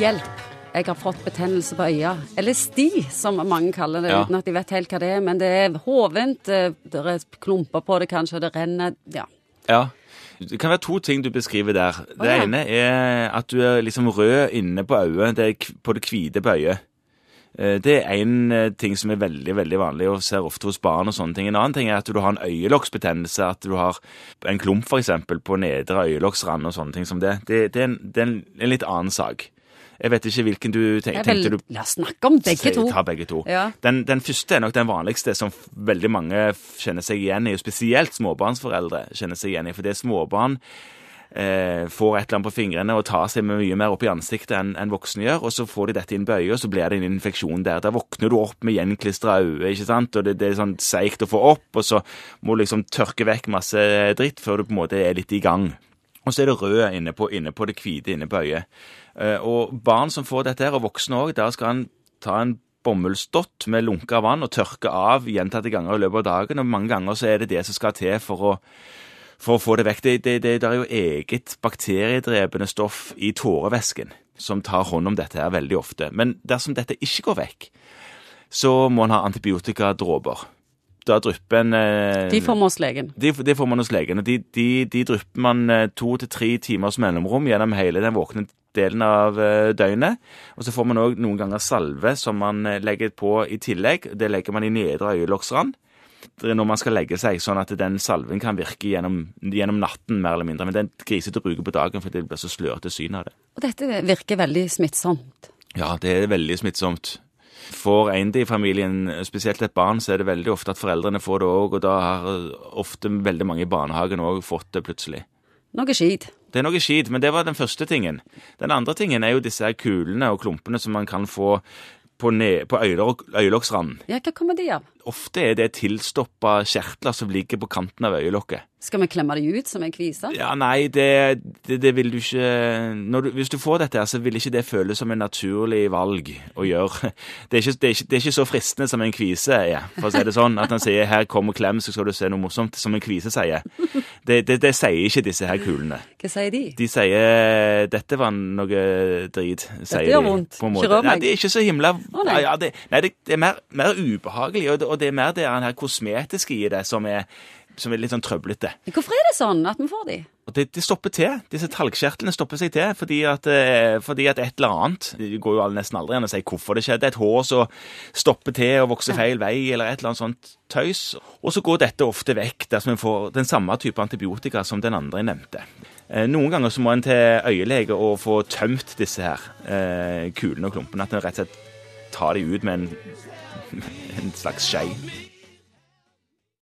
Hjelp! Jeg har fått betennelse på øya. Eller sti, som mange kaller det, Ja. uten at de vet helt hva det er. Men det er hovent, eh, det er klumper på det kanskje, og det renner Ja. Ja. Det kan være to ting du beskriver der. Det ja. ene er at du er liksom rød inne på øyet, det er på det hvite på øyet. Eh, Det er én ting som er veldig veldig vanlig og ser ofte hos barn. og sånne ting. En annen ting er at du har en øyelokksbetennelse, at du har en klump for eksempel på nedre øyelokksrand og sånne ting som det. Det, det, er, en, det er en, en litt annen sak. Jeg vet ikke hvilken du tenk, vel, tenkte du la oss snakke om begge to. Ta begge to. Ja. Den, den første er nok den vanligste, som veldig mange kjenner seg igjen i, og spesielt småbarnsforeldre kjenner seg igjen i. For det er småbarn eh, får et eller annet på fingrene og tar seg mye mer opp i ansiktet enn en voksne gjør, og så får de dette inn på øyet, og så blir det en infeksjon der. Da våkner du opp med gjenklistra øyne, ikke sant, og det, det er sånn seigt å få opp, og så må du liksom tørke vekk masse dritt før du på en måte er litt i gang. Og så er det røde inne på, inne på det hvite inne på øyet. Eh, og barn som får dette her, og voksne òg, der skal han ta en bomullsdott med lunka vann og tørke av gjentatte ganger i løpet av dagen, og mange ganger så er det det som skal til for å, for å få det vekk. Det, det, det, det er jo eget bakteriedrepende stoff i tårevæsken som tar hånd om dette her veldig ofte. Men dersom dette ikke går vekk, så må en ha antibiotikadråper. Da drypper en eh, De får man hos legen. de, de får man hos legen. og De, de, de drypper man eh, to til tre timers mellomrom gjennom hele den våkne delen av eh, døgnet. Og så får man òg noen ganger salve som man legger på i tillegg. Det legger man i nedre øyelokksrand når man skal legge seg, sånn at den salven kan virke gjennom, gjennom natten, mer eller mindre. Men den er grisete å bruke på dagen fordi det blir så slørete syn av det. Og dette virker veldig smittsomt. Ja, det er veldig smittsomt. For en i familien, spesielt et barn, så er det veldig ofte at foreldrene får det òg, og da har ofte veldig mange i barnehagen òg fått det plutselig. Noe skit. Det er noe skit, men det var den første tingen. Den andre tingen er jo disse her kulene og klumpene som man kan få på, ne- på øyelokksranden. Ja, hva kommer de av? Ofte er det tilstoppa kjertler som ligger på kanten av øyelokket. Skal vi klemme de ut som en kvise? Ja, nei, det, det, det vil du ikke når du, Hvis du får dette, her, så vil ikke det føles som en naturlig valg å gjøre. Det er ikke, det er ikke, er ikke så fristende som en kvise er, for å si det sånn. At han sier 'her, kom og klem, så skal du se noe morsomt', som en kvise sier. Det, det, sier ikke disse her kulene. Hva sier de? De sier 'dette var noe drit'. sier gjør vondt. Ikke rør meg. Nei, det er ikke så himla Å, nei. ja, det, Nei, det, det er mer, mer ubehagelig, og det, og det er mer det her kosmetiske i det som er, som er litt sånn trøblete. Hvorfor er det sånn at vi får de? Og det, det stopper til. Disse talgkjertlene stopper seg til fordi at, eh, fordi at et eller annet Det går jo nesten aldri an å si hvorfor det skjedde. Et hår som stopper til og vokser feil vei, eller et eller annet sånt tøys. Og så går dette ofte vekk dersom en får den samme type antibiotika som den andre nevnte. Eh, Noen ganger så må en til øyelege og få tømt disse her eh, kulene og klumpene. At en rett og slett tar de ut med en, and it's like shy.